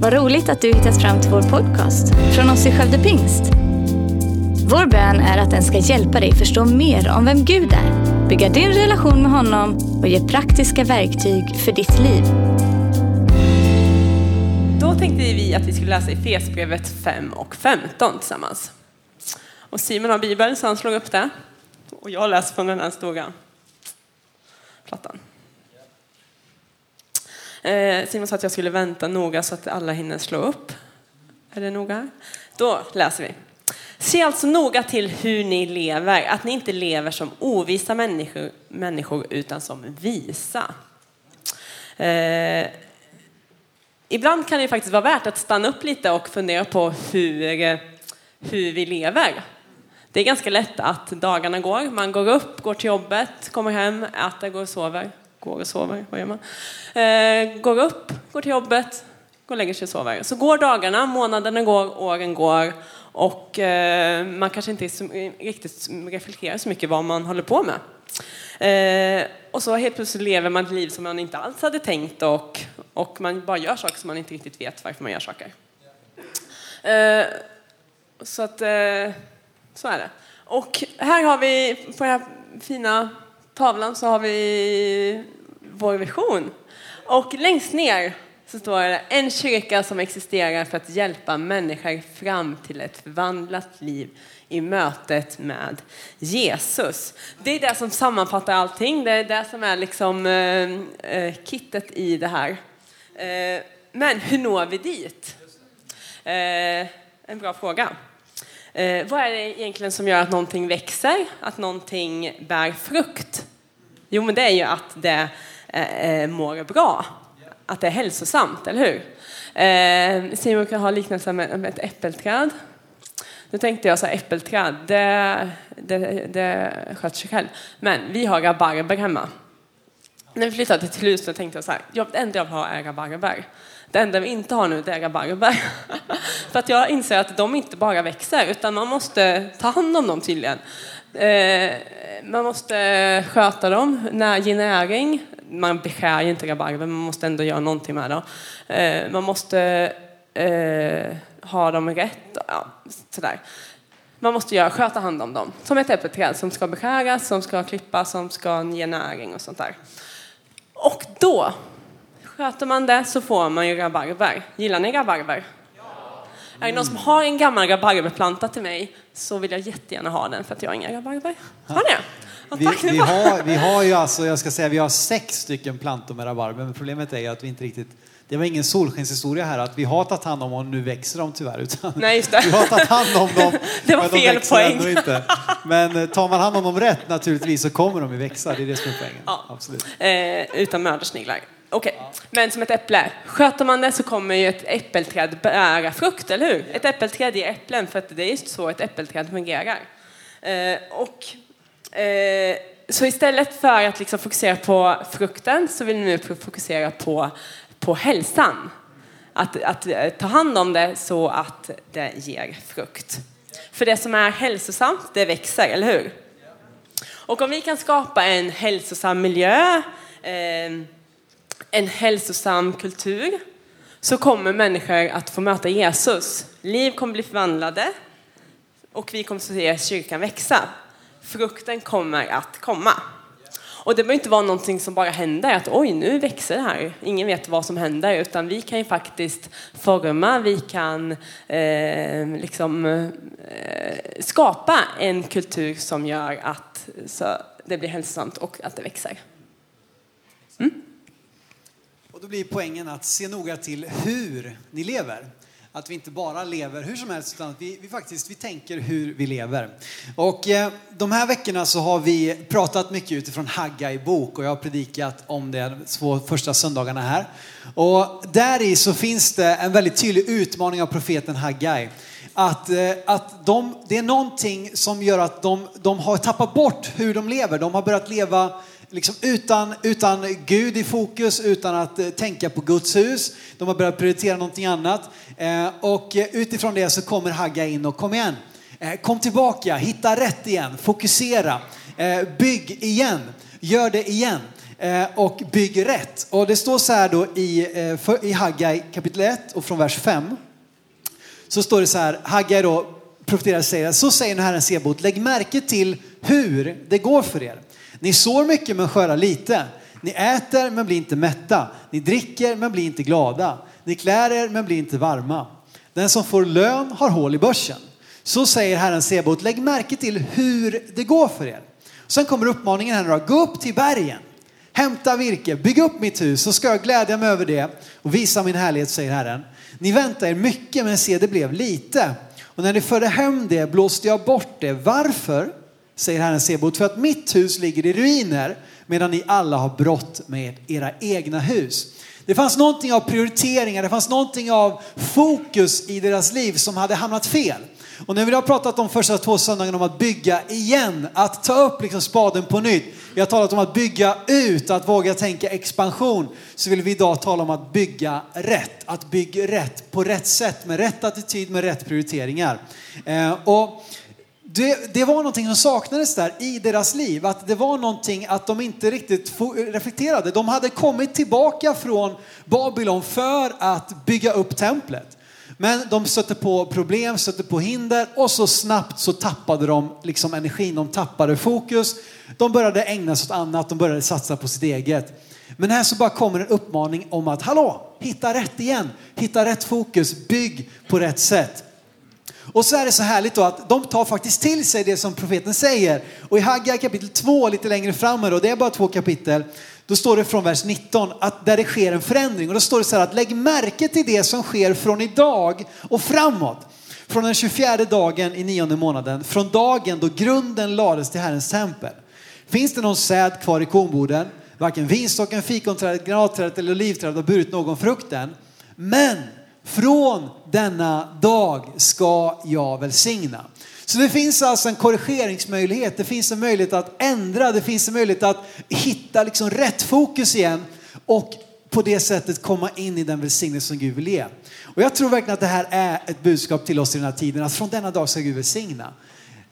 Vad roligt att du hittat fram till vår podcast från oss i Skövde Pingst. Vår bön är att den ska hjälpa dig förstå mer om vem Gud är, bygga din relation med honom och ge praktiska verktyg för ditt liv. Då tänkte vi att vi skulle läsa Efesbrevet 5 och 15 tillsammans. Och Simon har Bibeln så han slår upp det. Och jag läser från den här stora plattan. Eh, Simon sa att jag skulle vänta noga så att alla hinner slå upp. Är det noga? Då läser vi. Se alltså noga till hur ni lever, att ni inte lever som ovisa människor, människor utan som visa. Eh, ibland kan det faktiskt vara värt att stanna upp lite och fundera på hur, hur vi lever. Det är ganska lätt att dagarna går. Man går upp, går till jobbet, kommer hem, äter, går och sover. Går och sover, vad gör man? Eh, går upp, går till jobbet, går och lägger sig och sover. Så går dagarna, månaderna går, åren går och eh, man kanske inte så, riktigt reflekterar så mycket vad man håller på med. Eh, och så helt plötsligt lever man ett liv som man inte alls hade tänkt och, och man bara gör saker som man inte riktigt vet varför man gör saker. Eh, så att, eh, så är det. Och här har vi, på den här fina tavlan så har vi vår vision. Och längst ner så står det en kyrka som existerar för att hjälpa människor fram till ett förvandlat liv i mötet med Jesus. Det är det som sammanfattar allting. Det är det som är liksom eh, eh kittet i det här. Eh, men hur når vi dit? Eh, en bra fråga. Eh, vad är det egentligen som gör att någonting växer, att någonting bär frukt? Jo, men det är ju att det eh, mår bra, att det är hälsosamt, eller hur? Eh, Simon kan ha liknelsen med, med ett äppelträd. Nu tänkte jag så här, äppelträd, det, det, det sköter sig själv. Men vi har rabarber hemma. När vi flyttade till huset tänkte jag så här, ja, det enda jag vill ha är rabarber. Det enda vi inte har nu det är rabarber. För att jag inser att de inte bara växer utan man måste ta hand om dem tydligen. Eh, man måste sköta dem, ge näring. Man beskär ju inte rabarber, man måste ändå göra någonting med dem. Eh, man måste eh, ha dem rätt. Ja, sådär. Man måste göra, sköta hand om dem. Som ett äppelträd som ska beskäras, som ska klippas, som ska ge näring och sånt där. Och då, sköter man det så får man ju rabarber. Gillar ni rabarber? Ja! Är det någon som har en gammal rabarberplanta till mig så vill jag jättegärna ha den för att jag har inga rabarber. Har ni vi, vi, har, vi har ju alltså, jag ska säga, vi har sex stycken plantor med rabarber, men problemet är ju att vi inte riktigt det var ingen solskenshistoria här att vi har tagit hand om dem, nu växer de tyvärr. Utan Nej, just det. Vi har tagit hand om dem. det var fel de poäng. Inte. Men eh, tar man hand om dem rätt naturligtvis så kommer de att växa. Det är det som är poängen. Ja. Absolut. Eh, utan mördarsniglar. Okej, okay. men som ett äpple. Sköter man det så kommer ju ett äppelträd bära frukt, eller hur? Ett äppelträd ger äpplen för att det är just så ett äppelträd fungerar. Eh, och, Eh, så istället för att liksom fokusera på frukten så vill vi nu fokusera på, på hälsan. Att, att eh, ta hand om det så att det ger frukt. För det som är hälsosamt, det växer, eller hur? Och om vi kan skapa en hälsosam miljö, eh, en hälsosam kultur så kommer människor att få möta Jesus. Liv kommer bli förvandlade och vi kommer att se kyrkan växa. Frukten kommer att komma. Och det behöver inte vara någonting som bara händer, att oj, nu växer det här. Ingen vet vad som händer, utan vi kan ju faktiskt forma, vi kan eh, liksom eh, skapa en kultur som gör att så det blir hälsosamt och att det växer. Mm? Och då blir poängen att se noga till hur ni lever. Att vi inte bara lever hur som helst utan att vi, vi faktiskt vi tänker hur vi lever. Och eh, de här veckorna så har vi pratat mycket utifrån Haggai bok och jag har predikat om det de två första söndagarna här. Och där i så finns det en väldigt tydlig utmaning av profeten Haggai. Att, eh, att de, det är någonting som gör att de, de har tappat bort hur de lever. De har börjat leva liksom utan, utan Gud i fokus, utan att eh, tänka på Guds hus. De har börjat prioritera någonting annat. Eh, och eh, utifrån det så kommer Hagga in och kom igen, kom tillbaka, hitta rätt igen, fokusera, bygg igen, gör det igen. och bygg rätt. Och det står så här då i, i Haggai kapitel 1 och från vers 5. Så står det så här, Haggai då profeterar och säger, så säger nu Herren Sebot, lägg märke till hur det går för er. Ni sår mycket men skördar lite. Ni äter men blir inte mätta. Ni dricker men blir inte glada. Ni klär er men blir inte varma. Den som får lön har hål i börsen. Så säger Herren Sebot, lägg märke till hur det går för er. Sen kommer uppmaningen här då, gå upp till bergen, hämta virke, bygg upp mitt hus så ska jag glädja mig över det och visa min härlighet, säger Herren. Ni väntar er mycket men se det blev lite. Och när ni förde hem det blåste jag bort det. Varför? Säger Herren Sebot, för att mitt hus ligger i ruiner medan ni alla har brott med era egna hus. Det fanns någonting av prioriteringar, det fanns någonting av fokus i deras liv som hade hamnat fel. Och när vi har pratat de första två söndagarna om att bygga igen, att ta upp liksom spaden på nytt. Vi har talat om att bygga ut, att våga tänka expansion. Så vill vi idag tala om att bygga rätt. Att bygga rätt på rätt sätt, med rätt attityd, med rätt prioriteringar. Eh, och det, det, var någonting som saknades där i deras liv. Att det var någonting att de inte riktigt reflekterade. De hade kommit tillbaka från Babylon för att bygga upp templet. Men de stötte på problem, stötte på hinder och så snabbt så tappade de liksom energin, de tappade fokus. De började ägna sig åt annat, de började satsa på sitt eget. Men här så bara kommer en uppmaning om att hallå, hitta rätt igen, hitta rätt fokus, bygg på rätt sätt. Och så är det så härligt då att de tar faktiskt till sig det som profeten säger. Och i Haggai kapitel 2 lite längre fram, då, det är bara två kapitel, då står det från vers 19 att där det sker en förändring. Och då står det så här att lägg märke till det som sker från idag och framåt. Från den 24 dagen i nionde månaden, från dagen då grunden lades till Herrens tempel. Finns det någon säd kvar i kornboden? Varken vinstocken, fikonträdet, granatträdet eller olivträdet har burit någon frukten. Men från denna dag ska jag välsigna. Så det finns alltså en korrigeringsmöjlighet, det finns en möjlighet att ändra, det finns en möjlighet att hitta liksom rätt fokus igen och på det sättet komma in i den välsignelse som Gud vill ge. Och jag tror verkligen att det här är ett budskap till oss i den här tiden, att från denna dag ska Gud välsigna.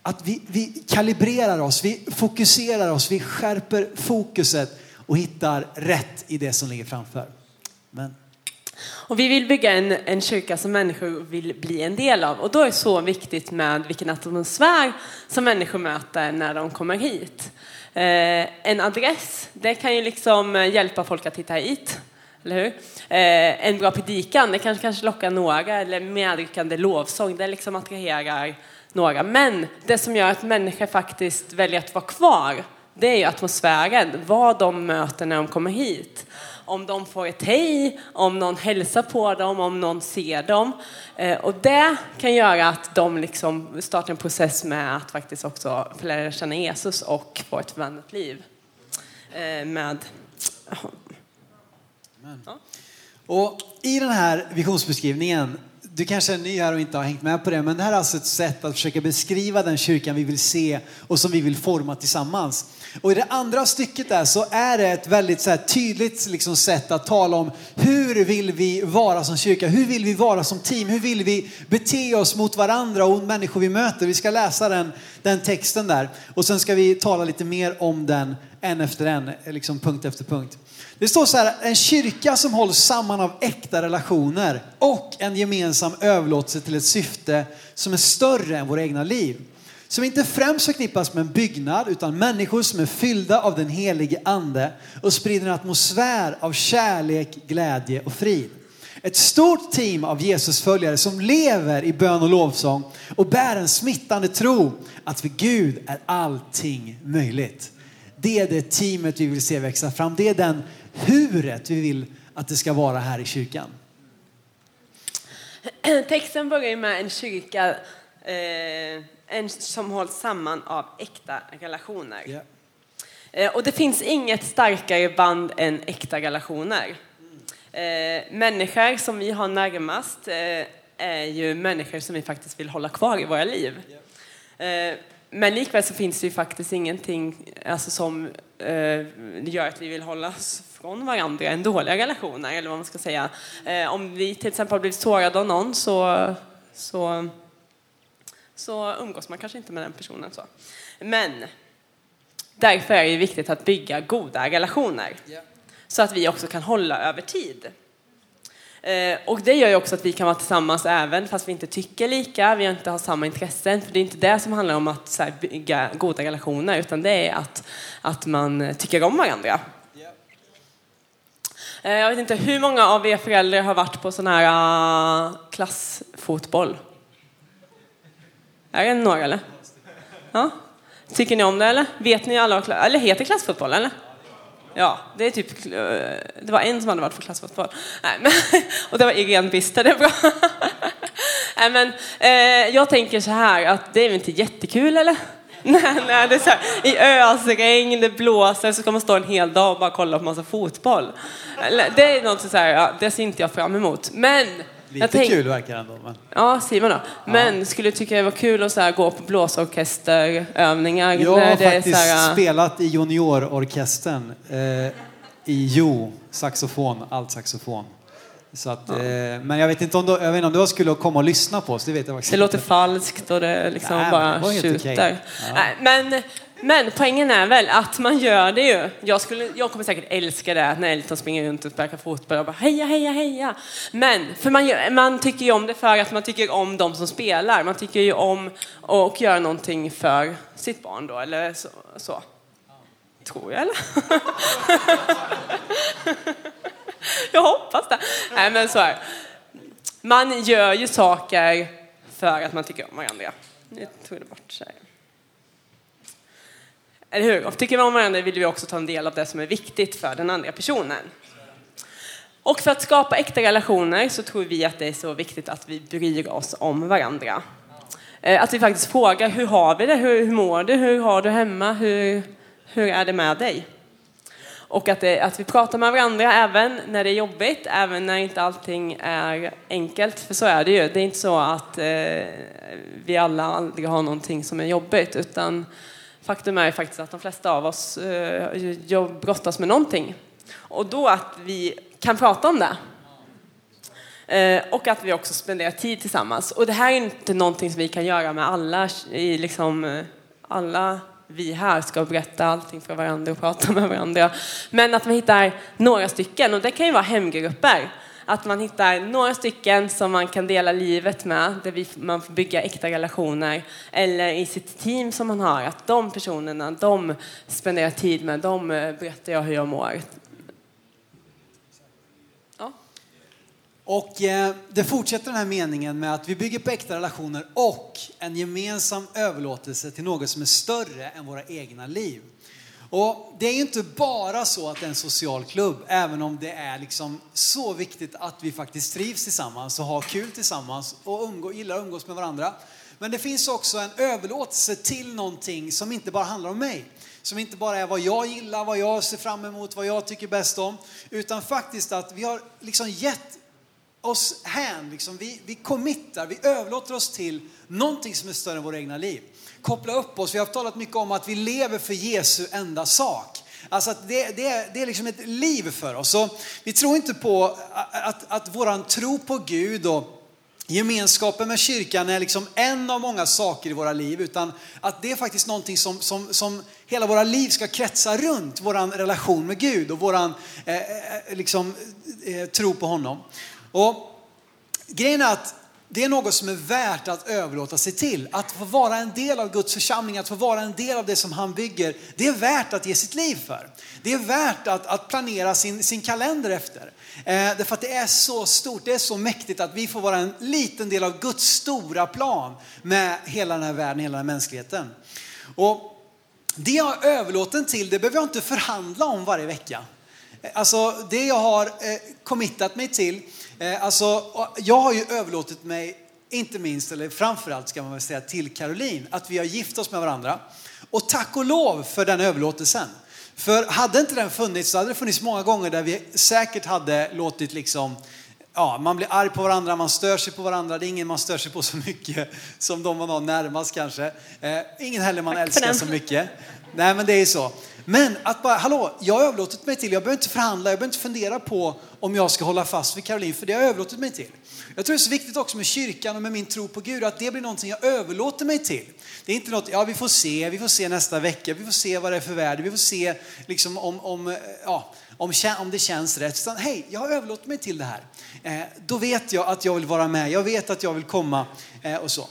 Att vi, vi kalibrerar oss, vi fokuserar oss, vi skärper fokuset och hittar rätt i det som ligger framför. Men. Och vi vill bygga en, en kyrka som människor vill bli en del av. Och då är det så viktigt med vilken atmosfär som människor möter när de kommer hit. Eh, en adress, det kan ju liksom eh, hjälpa folk att hitta hit. Eller hur? Eh, en bra predikan, det kanske, kanske lockar några. Eller medryckande lovsång, det liksom attraherar några. Men det som gör att människor faktiskt väljer att vara kvar, det är ju atmosfären, vad de möter när de kommer hit om de får ett hej, om någon hälsar på dem, om någon ser dem. Eh, och det kan göra att de liksom startar en process med att faktiskt också få lära känna Jesus och få ett förvandlat liv. Eh, med... Ja. Och i den här visionsbeskrivningen du kanske är ny här och inte har hängt med på det, men det här är alltså ett sätt att försöka beskriva den kyrkan vi vill se och som vi vill forma tillsammans. Och i det andra stycket där så är det ett väldigt så tydligt liksom sätt att tala om hur vill vi vara som kyrka? Hur vill vi vara som team? Hur vill vi bete oss mot varandra och människor vi möter? Vi ska läsa den, den texten där och sen ska vi tala lite mer om den en efter en, liksom punkt efter punkt. Det står så här, en kyrka som hålls samman av äkta relationer och en gemensam överlåtelse till ett syfte som är större än våra egna liv. Som inte främst förknippas med en byggnad utan människor som är fyllda av den helige ande och sprider en atmosfär av kärlek, glädje och frid. Ett stort team av Jesusföljare som lever i bön och lovsång och bär en smittande tro att för Gud är allting möjligt. Det är det teamet vi vill se växa fram. Det är den huret vi vill att det ska vara här i kyrkan. Texten börjar med en kyrka eh, en, som hålls samman av äkta relationer. Yeah. och det finns inget starkare band än äkta relationer. Mm. Människor som vi har närmast eh, är ju människor som vi faktiskt vill hålla kvar i våra liv. Yeah. Men likväl så finns det ju faktiskt ingenting alltså, som eh, gör att vi vill hålla oss från varandra än dåliga relationer, eller vad man ska säga. Eh, om vi till exempel har blivit sårade av någon så, så, så umgås man kanske inte med den personen. så. Men Därför är det viktigt att bygga goda relationer. Så att vi också kan hålla över tid. Eh, och det gör ju också att vi kan vara tillsammans även fast vi inte tycker lika, vi inte har samma intressen. För det är inte det som handlar om att här, bygga goda relationer utan det är att, att man tycker om varandra. Eh, jag vet inte hur många av er föräldrar har varit på sån här uh, klassfotboll? Är det några eller? Ja. Tycker ni om det eller? Vet ni alla Eller heter klassfotboll eller? Ja, det är typ, det var en som hade varit på klassfotboll. Nej, men, och det var Irene Bister, det är bra. Nej, men, eh, jag tänker så här att det är väl inte jättekul eller? Nej, nej, det är så här, I ösregn, det blåser, så ska man stå en hel dag och bara kolla på massa fotboll. Det är något så här, ja, det ser inte jag fram emot. Men Lite tänk... kul verkar det ändå. Men... Ja, Simon då. Men ja. skulle tycka det var kul att så här, gå på blåsorkesterövningar? Jag har faktiskt här... spelat i juniororkestern eh, i Jo, saxofon, allt saxofon. Så att, ja. eh, men jag vet inte om du, jag vet inte om du skulle komma och lyssna på oss. Det, vet jag det låter falskt och det liksom Nej, bara tjuter. Okay. Ja. Men men poängen är väl att man gör det ju. Jag, skulle, jag kommer säkert älska det när Elton springer runt och sparkar fotboll och bara heja, heja, heja. Men för man, gör, man tycker ju om det för att man tycker om de som spelar. Man tycker ju om att göra någonting för sitt barn då, eller så. så. Tror jag, eller? jag hoppas det. Nej, men så här. Man gör ju saker för att man tycker om varandra. Nu tog det bort sig. Eller hur? Och tycker vi om varandra vill vi också ta en del av det som är viktigt för den andra personen. Och för att skapa äkta relationer så tror vi att det är så viktigt att vi bryr oss om varandra. Eh, att vi faktiskt frågar hur har vi det? Hur, hur mår du? Hur har du hemma? Hur, hur är det med dig? Och att, det, att vi pratar med varandra även när det är jobbigt, även när inte allting är enkelt. För så är det ju. Det är inte så att eh, vi alla aldrig har någonting som är jobbigt, utan Faktum är faktiskt att de flesta av oss eh, brottas med någonting. Och då att vi kan prata om det. Eh, och att vi också spenderar tid tillsammans. Och det här är inte någonting som vi kan göra med alla. I liksom, eh, alla vi här ska berätta allting för varandra och prata med varandra. Men att man hittar några stycken, och det kan ju vara hemgrupper att man hittar några stycken som man kan dela livet med, där man får bygga äkta relationer. Eller i sitt team som man har, att de personerna, de spenderar tid med, de eh, berättar jag hur jag mår. Och eh, det fortsätter den här meningen med att vi bygger på äkta relationer och en gemensam överlåtelse till något som är större än våra egna liv. Och det är ju inte bara så att det är en social klubb, även om det är liksom så viktigt att vi faktiskt trivs tillsammans och har kul tillsammans och umgå, gillar att umgås med varandra. Men det finns också en överlåtelse till någonting som inte bara handlar om mig. Som inte bara är vad jag gillar, vad jag ser fram emot, vad jag tycker bäst om. Utan faktiskt att vi har liksom gett oss hän, liksom vi, vi committar, vi överlåter oss till någonting som är större än våra egna liv koppla upp oss. Vi har talat mycket om att vi lever för Jesu enda sak. Alltså att det, det, det är liksom ett liv för oss. Så vi tror inte på att, att våran tro på Gud och gemenskapen med kyrkan är liksom en av många saker i våra liv, utan att det är faktiskt någonting som, som, som hela våra liv ska kretsa runt, våran relation med Gud och våran eh, eh liksom, eh, tro på honom. Och grejen är att det är något som är värt att överlåta sig till. Att få vara en del av Guds församling, att få vara en del av det som han bygger. Det är värt att ge sitt liv för. Det är värt att, att planera sin, sin kalender efter. Eh, därför att det är så stort, det är så mäktigt att vi får vara en liten del av Guds stora plan med hela den här världen, hela den här mänskligheten. Och det jag är överlåten till, det behöver jag inte förhandla om varje vecka. Eh, alltså det jag har eh, committat mig till, alltså, jag har ju överlåtit mig, inte minst, eller framförallt ska man väl säga, till Caroline, att vi har gift oss med varandra. Och tack och lov för den överlåtelsen. För hade inte den funnits så hade det funnits många gånger där vi säkert hade låtit liksom, ja, man blir arg på varandra, man stör sig på varandra. Det är ingen man stör sig på så mycket som de man har närmast kanske. Eh, ingen heller man älskar så mycket. Nej men det är så. Men att bara, hallå, jag har överlåtit mig till, jag behöver inte förhandla, jag behöver inte fundera på om jag ska hålla fast vid Caroline, för det har jag överlåtit mig till. Jag tror det är så viktigt också med kyrkan och med min tro på Gud, att det blir någonting jag överlåter mig till. Det är inte något, ja vi får se, vi får se nästa vecka, vi får se vad det är för värde, vi får se liksom om, om, ja, om, om det känns rätt. Utan hej, jag har överlåtit mig till det här. Eh, då vet jag att jag vill vara med, jag vet att jag vill komma eh, och så.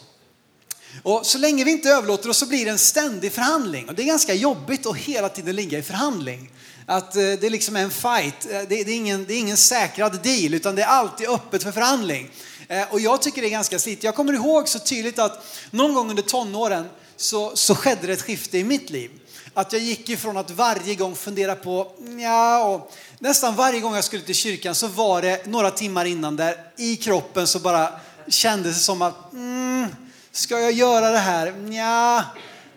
Och så länge vi inte överlåter oss så blir det en ständig förhandling. Och det är ganska jobbigt att hela tiden ligga i förhandling. Att eh, det liksom är en fight. Eh, det är, ingen, det är ingen säkrad deal utan det är alltid öppet för förhandling. Eh, och jag tycker det är ganska slitigt. Jag kommer ihåg så tydligt att någon gång under tonåren så, så skedde det ett skifte i mitt liv. Att jag gick ifrån att varje gång fundera på, ja, och nästan varje gång jag skulle till kyrkan så var det några timmar innan där i kroppen så bara kändes det som att, mm, ska jag göra det här? Nja,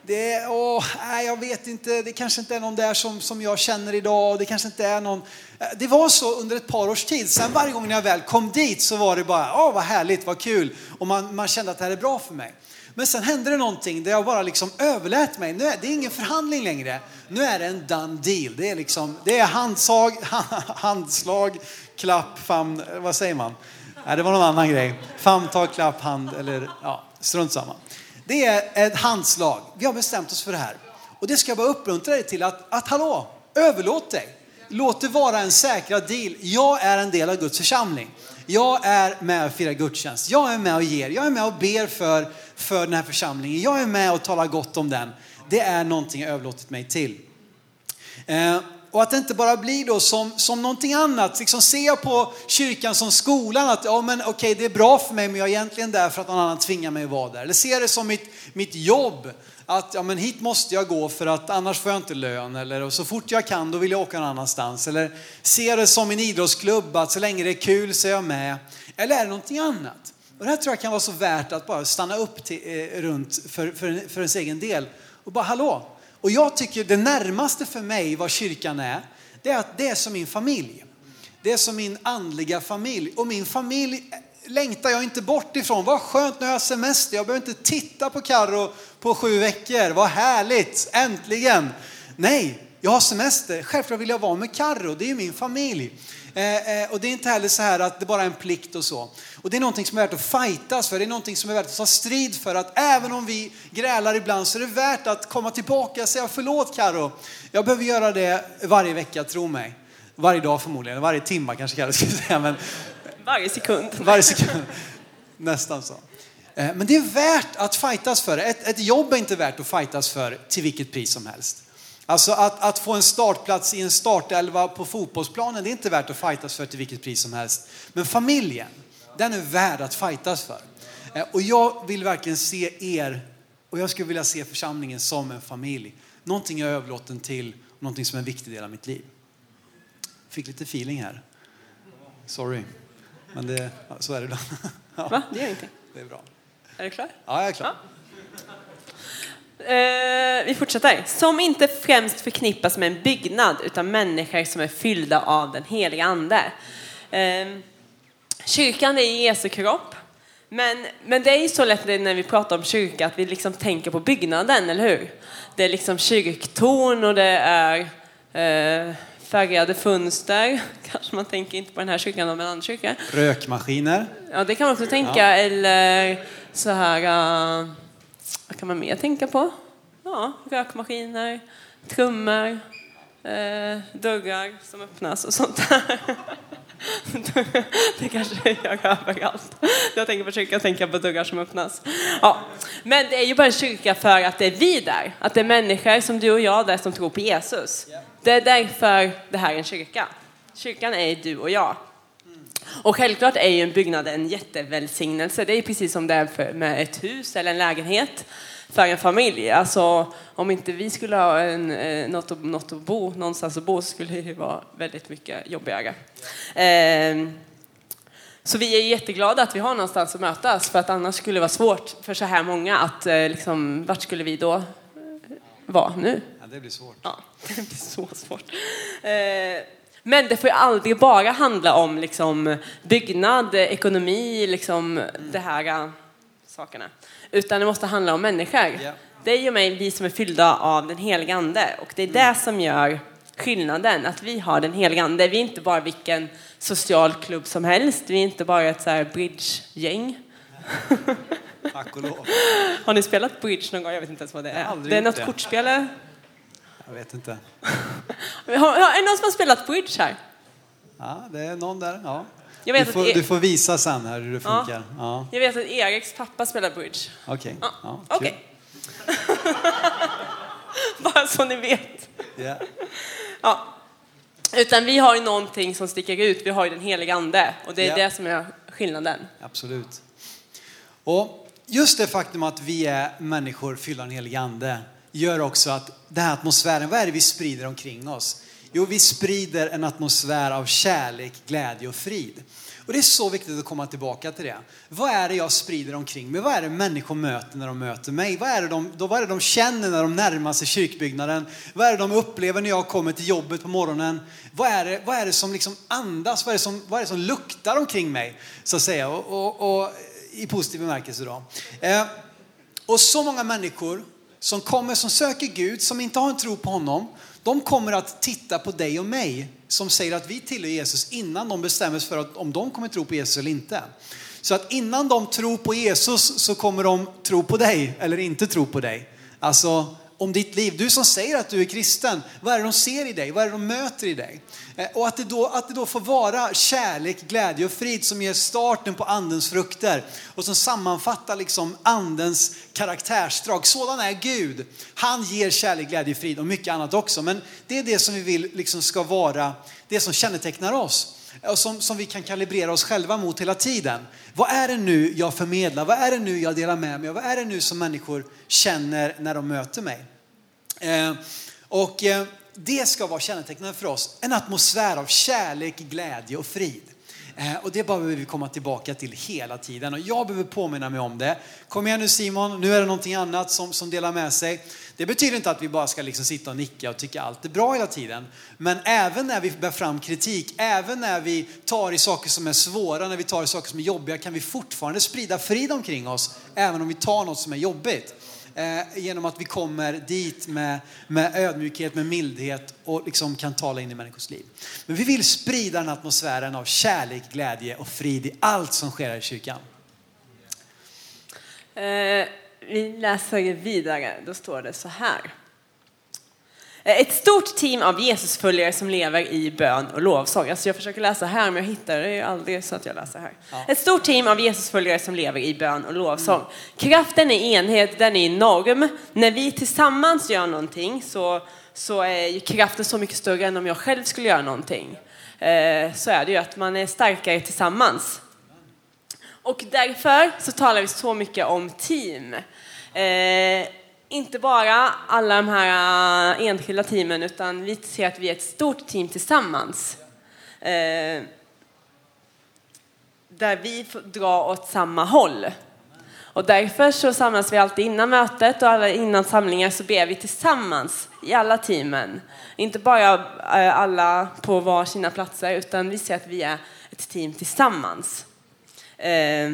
det, åh, nej, jag vet inte, det kanske inte är någon där som, som jag känner idag. Det kanske inte är någon. Eh, det var så under ett par års tid. Sen varje gång jag väl kom dit så var det bara, åh vad härligt, vad kul. Och man, man kände att det här är bra för mig. Men sen hände det någonting där jag bara liksom överlät mig. Nu är, det är ingen förhandling längre. Nu är det en done deal. Det är, liksom, det är handsag, handslag, klapp, famn, vad säger man? Nej, det var någon annan grej. Famntag, klapp, hand eller ja, strunt samma. Det är ett handslag. Vi har bestämt oss för det här. Och det ska jag bara uppmuntra dig till att, att hallå, överlåt dig. Låt det vara en säkrad deal. Jag är en del av Guds församling. Jag är med och firar gudstjänst. Jag är med och ger. Jag är med och ber för, för den här församlingen. Jag är med och talar gott om den. Det är någonting jag överlåtit mig till. Eh, och att det inte bara blir då som, som någonting annat. Liksom ser jag på kyrkan som skolan, att ja, men okej, det är bra för mig, men jag är egentligen där för att någon annan tvingar mig att vara där. Eller ser jag det som mitt, mitt jobb, att ja, men hit måste jag gå för att annars får jag inte lön. Eller så fort jag kan, då vill jag åka någon annanstans. Eller ser det som min idrottsklubb, att så länge det är kul så är jag med. Eller är det någonting annat? Och det här tror jag kan vara så värt att bara stanna upp till, eh, runt för, för, för ens egen del. Och bara, hallå, och jag tycker det närmaste för mig vad kyrkan är, det är att det är som min familj. Det är som min andliga familj. Och min familj längtar jag inte bort ifrån. Vad skönt, nu har jag semester. Jag behöver inte titta på Karo på sju veckor. Vad härligt, äntligen. Nej, jag har semester. Självklart vill jag vara med Karo. det är min familj. Eh, eh, och det är inte heller så här att det bara är en plikt och så. Och det är någonting som är värt att fightas för, det är någonting som är värt att ta strid för. Att även om vi grälar ibland så är det värt att komma tillbaka och säga förlåt Karo. Jag behöver göra det varje vecka, tro mig. Varje dag förmodligen, varje timme kanske Karo skulle säga. Men varje sekund. Varje sekund. Nästan så. Eh, men det är värt att fightas för. Ett, ett jobb är inte värt att fightas för till vilket pris som helst. Alltså att, att få en startplats i en startelva på fotbollsplanen, det är inte värt att fightas för till vilket pris som helst. Men familjen, den är värd att fightas för. Eh, och jag vill verkligen se er, och jag skulle vilja se församlingen som en familj. Någonting jag är överlåten till, någonting som är en viktig del av mitt liv. Fick lite feeling här. Sorry. Men det, så är det ibland. Ja. Va? Det gör ingenting. Det är bra. Är du klar? Ja, jag är klar. Ja. Eh, vi fortsätter. Som inte främst förknippas med en byggnad utan människor som är fyllda av den heliga ande. Eh, Kyrkan är Jesu kropp. Men, men det är ju så lätt när vi pratar om kyrka att vi liksom tänker på byggnaden, eller hur? Det är liksom kyrktorn och det är eh, färgade fönster. Kanske man tänker inte på den här kyrkan men en annan kyrka. Rökmaskiner. Ja, det kan man också tänka. Ja. Eller så här, uh, vad kan man mer tänka på? Ja, rökmaskiner, trummor, uh, dörrar som öppnas och sånt där. det kanske jag gör överallt. Jag tänker på kyrkan, tänker på dörrar som öppnas. Ja. Men det är ju bara en kyrka för att det är vi där. Att det är människor som du och jag där som tror på Jesus. Det är därför det här är en kyrka. Kyrkan är du och jag. Och självklart är ju en byggnad en jättevälsignelse. Det är precis som det är med ett hus eller en lägenhet för en familj. Alltså, om inte vi skulle ha en, eh, något, att, något att bo, någonstans att bo så skulle det vara väldigt mycket jobbigare. Eh, så vi är jätteglada att vi har någonstans att mötas för att annars skulle det vara svårt för så här många att eh, liksom, vart skulle vi då eh, vara nu? Ja, det blir svårt. Ja, det blir så svårt. Men det får ju aldrig bara handla om liksom, byggnad, ekonomi, liksom, mm. det här sakerna. Utan det måste handla om människor. Yeah. dig och mig, vi som är fyllda av den heliga Ande. Och det är det som gör skillnaden, att vi har den heliga Ande. Vi är inte bara vilken social klubb som helst, vi är inte bara ett så här bridge-gäng. Tack och lov. Har ni spelat bridge någon gång? Jag vet inte ens vad det är. Det är något det. kortspel? Jag vet inte. Är det någon som har spelat bridge här? Ja, det är någon där. Ja. Jag vet du, att får, E- du får visa sen här hur det Ja. funkar. Ja. Jag vet att Eriks pappa spelar bridge. Okej. Ja, Ja, kul. Okej. Bara så ni vet. Ja. Ja. Utan vi har ju någonting som sticker ut. Vi har ju den heliga Ande. Och det är Ja. det som är skillnaden. Absolut. Och just det faktum att vi är människor fyllda av den helige Ande gör också att den här atmosfären, vad är det vi sprider omkring oss? Jo, vi sprider en atmosfär av kärlek, glädje och frid. Och det är så viktigt att komma tillbaka till det. Vad är det jag sprider omkring mig? Vad är det människor möter när de möter mig? Vad är det de, vad är det de känner när de närmar sig kyrkbyggnaden? Vad är det de upplever när jag kommer till jobbet på morgonen? Vad är det, vad är det som liksom andas? Vad är det som, vad är det som luktar omkring mig? Så att säga. Och, och, och i positiv bemärkelse då. Eh, och så många människor som kommer, som söker Gud, som inte har en tro på honom, de kommer att titta på dig och mig som säger att vi tillhör Jesus innan de bestämmer sig för att, om de kommer tro på Jesus eller inte. Så att innan de tror på Jesus så kommer de tro på dig eller inte tro på dig. Alltså om ditt liv. Du som säger att du är kristen, vad är det de ser i dig? Vad är det de möter i dig? Eh, och att det, då, att det då får vara kärlek, glädje och frid som ger starten på andens frukter och som sammanfattar liksom andens karaktärsdrag. Sådan är Gud. Han ger kärlek, glädje, frid och mycket annat också. Men det är det som vi vill liksom ska vara det som kännetecknar oss Eh, och som, som vi kan kalibrera oss själva mot hela tiden. Vad är det nu jag förmedlar? Vad är det nu jag delar med mig av? Vad är det nu som människor känner när de möter mig? Eh, och eh, det ska vara kännetecknande för oss. En atmosfär av kärlek, glädje och frid. Eh, och det behöver vi komma tillbaka till hela tiden. Och jag behöver påminna mig om det. Kom igen nu Simon, nu är det någonting annat som, som delar med sig. Det betyder inte att vi bara ska liksom sitta och nicka och tycka allt är bra hela tiden. Men även när vi bär fram kritik, även när vi tar i saker som är svåra, när vi tar i saker som är jobbiga, kan vi fortfarande sprida frid omkring oss. Även om vi tar något som är jobbigt. Eh, genom att vi kommer dit med, med ödmjukhet, med mildhet och liksom kan tala in i människors liv. Men vi vill sprida den atmosfären av kärlek, glädje och frid i allt som sker här i kyrkan. Eh, vi läser vidare. Då står det så här. Eh, Ett stort team av Jesusföljare som lever i bön och lovsång. Alltså jag försöker läsa här men jag hittar det ju aldrig så att jag läser här. Ett stort team av Jesusföljare som lever i bön och lovsång. Kraften i enhet, den är enorm. När vi tillsammans gör någonting så, så är kraften så mycket större än om jag själv skulle göra någonting. Eh, Så är det ju att man är starkare tillsammans. Och därför så talar vi så mycket om team. Inte bara alla de här äh, enskilda teamen utan vi ser att vi är ett stort team tillsammans. Eh, där vi drar åt samma håll. Och därför så samlas vi alltid innan mötet och alla innan samlingar så ber vi tillsammans i alla teamen. Inte bara äh, alla på var sina platser utan vi ser att vi är ett team tillsammans. Eh,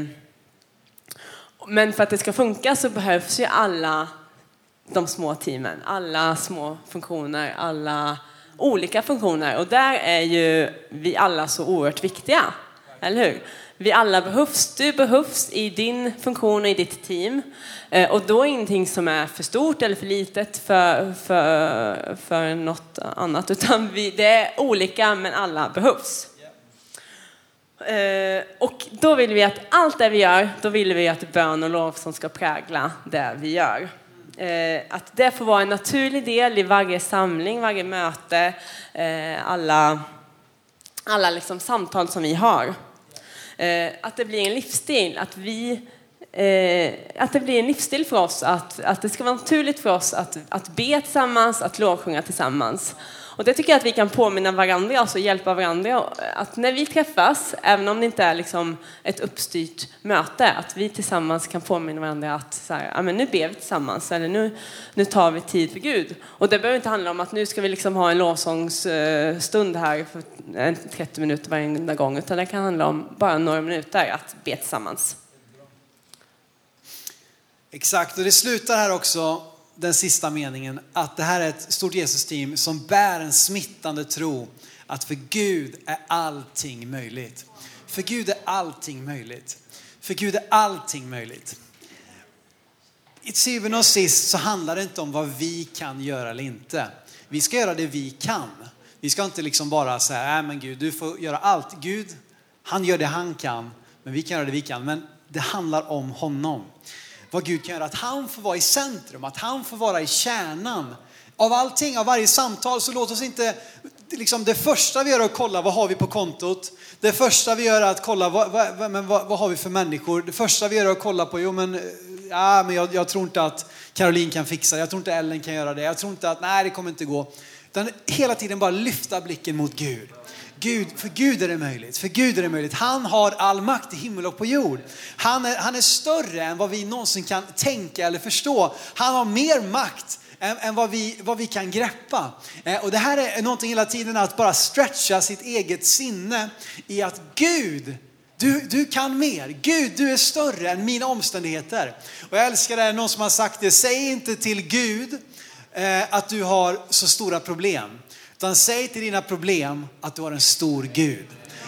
Men för att det ska funka så behövs ju alla de små teamen, alla små funktioner, alla olika funktioner. Och där är ju vi alla så oerhört viktiga, eller hur? Vi alla behövs. Du behövs i din funktion och i ditt team. Eh, och då är ingenting som är för stort eller för litet för, för, för något annat, utan vi, det är olika men alla behövs. Eh, och då vill vi att allt det vi gör, då vill vi att bön och lovsång ska prägla det vi gör. Eh, att det får vara en naturlig del i varje samling, varje möte, eh, alla, alla liksom samtal som vi har. Eh, att det blir en livsstil, att vi eh, att det blir en livsstil för oss, att, att det ska vara naturligt för oss att, att be tillsammans, att lovsjunga tillsammans. Och det tycker jag att vi kan påminna varandra, alltså hjälpa varandra. Att när vi träffas, även om det inte är liksom ett uppstyrt möte, att vi tillsammans kan påminna varandra att så här, ja, men nu ber vi tillsammans, eller nu, nu tar vi tid för Gud. Och det behöver inte handla om att nu ska vi liksom ha en lovsångsstund här för 30 minuter varje gång, utan det kan handla om bara några minuter att be tillsammans. Exakt, och det slutar här också den sista meningen att det här är ett stort Jesus-team som bär en smittande tro att för Gud är allting möjligt. För Gud är allting möjligt. För Gud är allting möjligt. I syvende och sist så handlar det inte om vad vi kan göra eller inte. Vi ska göra det vi kan. Vi ska inte liksom bara säga, nej men Gud, du får göra allt. Gud, han gör det han kan, men vi kan göra det vi kan. Men det handlar om honom. Vad Gud kan göra, att han får vara i centrum, att han får vara i kärnan av allting, av varje samtal. Så låt oss inte, liksom det första vi gör är att kolla vad har vi på kontot. Det första vi gör är att kolla vad, vad, men vad, vad har vi för människor. Det första vi gör är att kolla på, jo men, ja, men jag, jag tror inte att Caroline kan fixa det, jag tror inte Ellen kan göra det, jag tror inte att, nej det kommer inte gå. Utan hela tiden bara lyfta blicken mot Gud. Gud, för Gud är det möjligt. För Gud är det möjligt. Han har all makt i himmel och på jord. Han är, han är större än vad vi någonsin kan tänka eller förstå. Han har mer makt än, än vad, vi, vad vi kan greppa. Eh, och det här är någonting hela tiden att bara stretcha sitt eget sinne i att Gud du, du kan mer. Gud, du är större än mina omständigheter. Och jag älskar det, någon som har sagt det, säg inte till Gud eh, att du har så stora problem. Utan säg till dina problem att du har en stor Gud.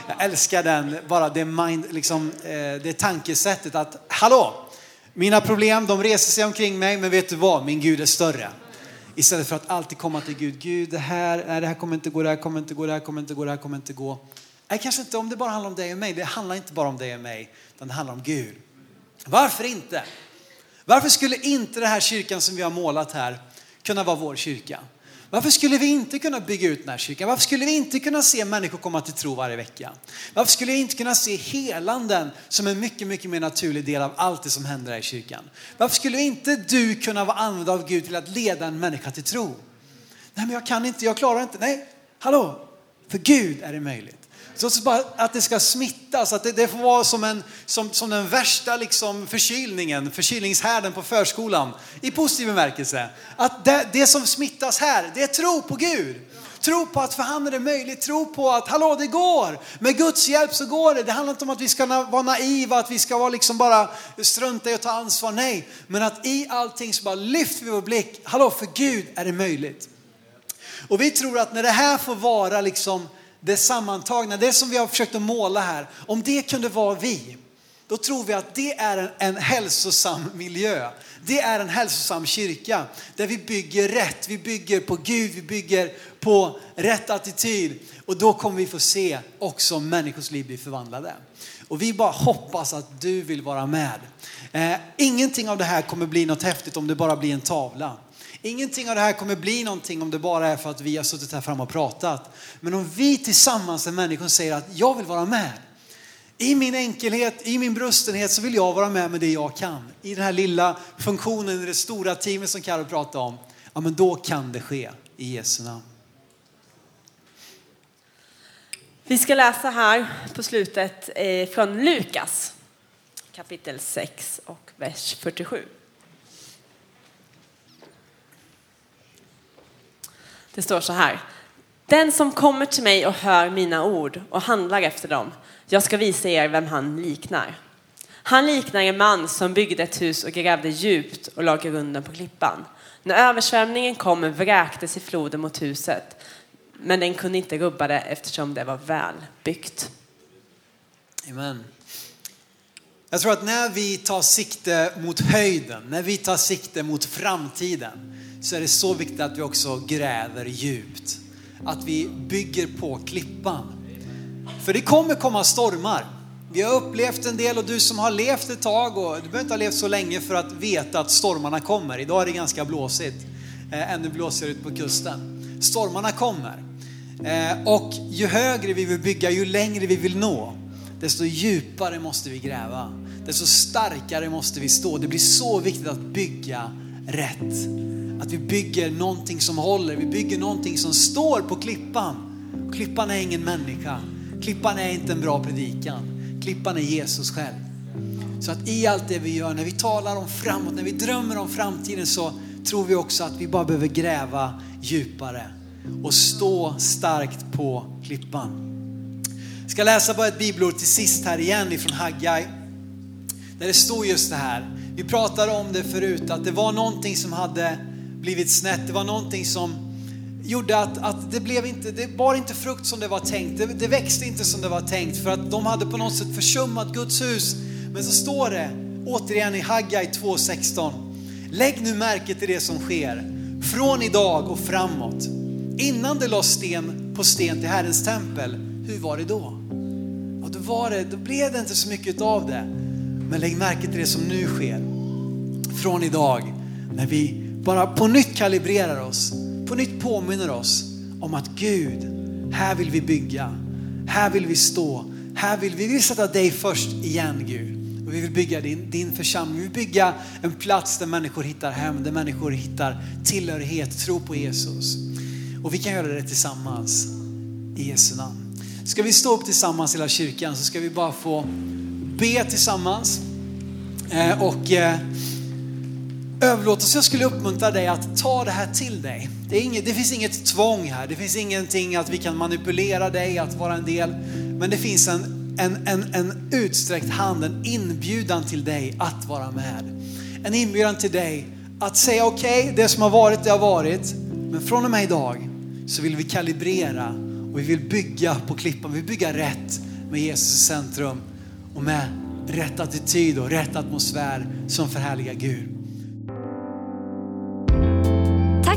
Jag älskar den, bara det, mind, liksom, eh, det tankesättet att, hallå, mina problem de reser sig omkring mig, men vet du vad, min Gud är större. Istället för att alltid komma till Gud, Gud det här, nej, det här kommer inte gå, det här kommer inte gå, det här kommer inte gå, det här kommer inte gå. Nej, kanske inte om det bara handlar om dig och mig, det handlar inte bara om dig och mig, utan det handlar om Gud. Varför inte? Varför skulle inte den här kyrkan som vi har målat här kunna vara vår kyrka? Varför skulle vi inte kunna bygga ut den här kyrkan? Varför skulle vi inte kunna se människor komma till tro varje vecka? Varför skulle vi inte kunna se helanden som en mycket, mycket mer naturlig del av allt det som händer här i kyrkan? Varför skulle inte du kunna vara använd av Gud till att leda en människa till tro? Nej, men jag kan inte, jag klarar inte. Nej, hallå, för Gud är det möjligt. Så bara att det ska smittas, att det, det, får vara som, en, som, som den värsta liksom förkylningen, förkylningshärden på förskolan. I positiv bemärkelse. Att det, det som smittas här, det är tro på Gud. Tro på att för han är det möjligt. Tro på att hallå det går. Med Guds hjälp så går det. Det handlar inte om att vi ska vara naiva, att vi ska vara liksom bara strunta i att ta ansvar. Nej, men att i allting så bara lyfter vi vår blick. Hallå för Gud är det möjligt. Och vi tror att när det här får vara liksom det sammantagna, det som vi har försökt att måla här, om det kunde vara vi, då tror vi att det är en, en hälsosam miljö. Det är en hälsosam kyrka där vi bygger rätt. Vi bygger på Gud, vi bygger på rätt attityd. Och då kommer vi få se också människors liv bli förvandlade. Och vi bara hoppas att du vill vara med. Eh, ingenting av det här kommer bli något häftigt om det bara blir en tavla. Ingenting av det här kommer bli någonting om det bara är för att vi har suttit här framme och pratat. Men om vi tillsammans är människor säger att jag vill vara med. I min enkelhet, i min brustenhet så vill jag vara med med det jag kan. I den här lilla funktionen i det stora teamet som Carro pratade om. Ja men då kan det ske i Jesu namn. Vi ska läsa här på slutet eh, från Lukas kapitel 6 och vers 47. Det står så här. Den som kommer till mig och hör mina ord och handlar efter dem, jag ska visa er vem han liknar. Han liknar en man som byggde ett hus och grävde djupt och lade grunden på klippan. När översvämningen kom vräkte sig floden mot huset, men den kunde inte rubba det eftersom det var välbyggt. Amen. Jag tror att när vi tar sikte mot höjden, när vi tar sikte mot framtiden, så är det så viktigt att vi också gräver djupt. Att vi bygger på klippan. För det kommer komma stormar. Vi har upplevt en del och du som har levt ett tag och du behöver inte ha levt så länge för att veta att stormarna kommer. Idag är det ganska blåsigt. Eh, ännu blåsigare ut på kusten. Stormarna kommer. Eh, och ju högre vi vill bygga, ju längre vi vill nå, desto djupare måste vi gräva. Desto starkare måste vi stå. Det blir så viktigt att bygga rätt. Att vi bygger någonting som håller, vi bygger någonting som står på klippan. Klippan är ingen människa. Klippan är inte en bra predikan. Klippan är Jesus själv. Så att i allt det vi gör, när vi talar om framåt, när vi drömmer om framtiden så tror vi också att vi bara behöver gräva djupare och stå starkt på klippan. Jag ska läsa bara ett bibelord till sist här igen ifrån Haggai. Där det står just det här. Vi pratade om det förut, att det var någonting som hade blivit snett. Det var någonting som gjorde att, att det blev inte, det bar inte frukt som det var tänkt. Det, det växte inte som det var tänkt för att de hade på något sätt försummat Guds hus. Men så står det återigen i Haggai 2.16. Lägg nu märke till det som sker från idag och framåt. Innan det lades sten på sten till Herrens tempel, hur var det då? Och då, var det, då blev det inte så mycket av det. Men lägg märke till det som nu sker. Från idag, när vi bara på nytt kalibrerar oss, på nytt påminner oss om att Gud, här vill vi bygga, här vill vi stå, här vill vi, vi vill sätta dig först igen Gud. Och vi vill bygga din, din församling, vi vill bygga en plats där människor hittar hem, där människor hittar tillhörighet, tro på Jesus. Och vi kan göra det tillsammans i Jesu namn. Ska vi stå upp tillsammans hela kyrkan så ska vi bara få be tillsammans. Eh, och eh, överlåtelse. Jag skulle uppmuntra dig att ta det här till dig. Det, inget, det, finns inget tvång här. Det finns ingenting att vi kan manipulera dig att vara en del. Men det finns en, en, en, en utsträckt hand, en inbjudan till dig att vara med. En inbjudan till dig att säga okej, okay, det som har varit, det har varit. Men från och med idag så vill vi kalibrera och vi vill bygga på klippan. Vi vill bygga rätt med Jesus i centrum och med rätt attityd och rätt atmosfär som förhärligar Gud.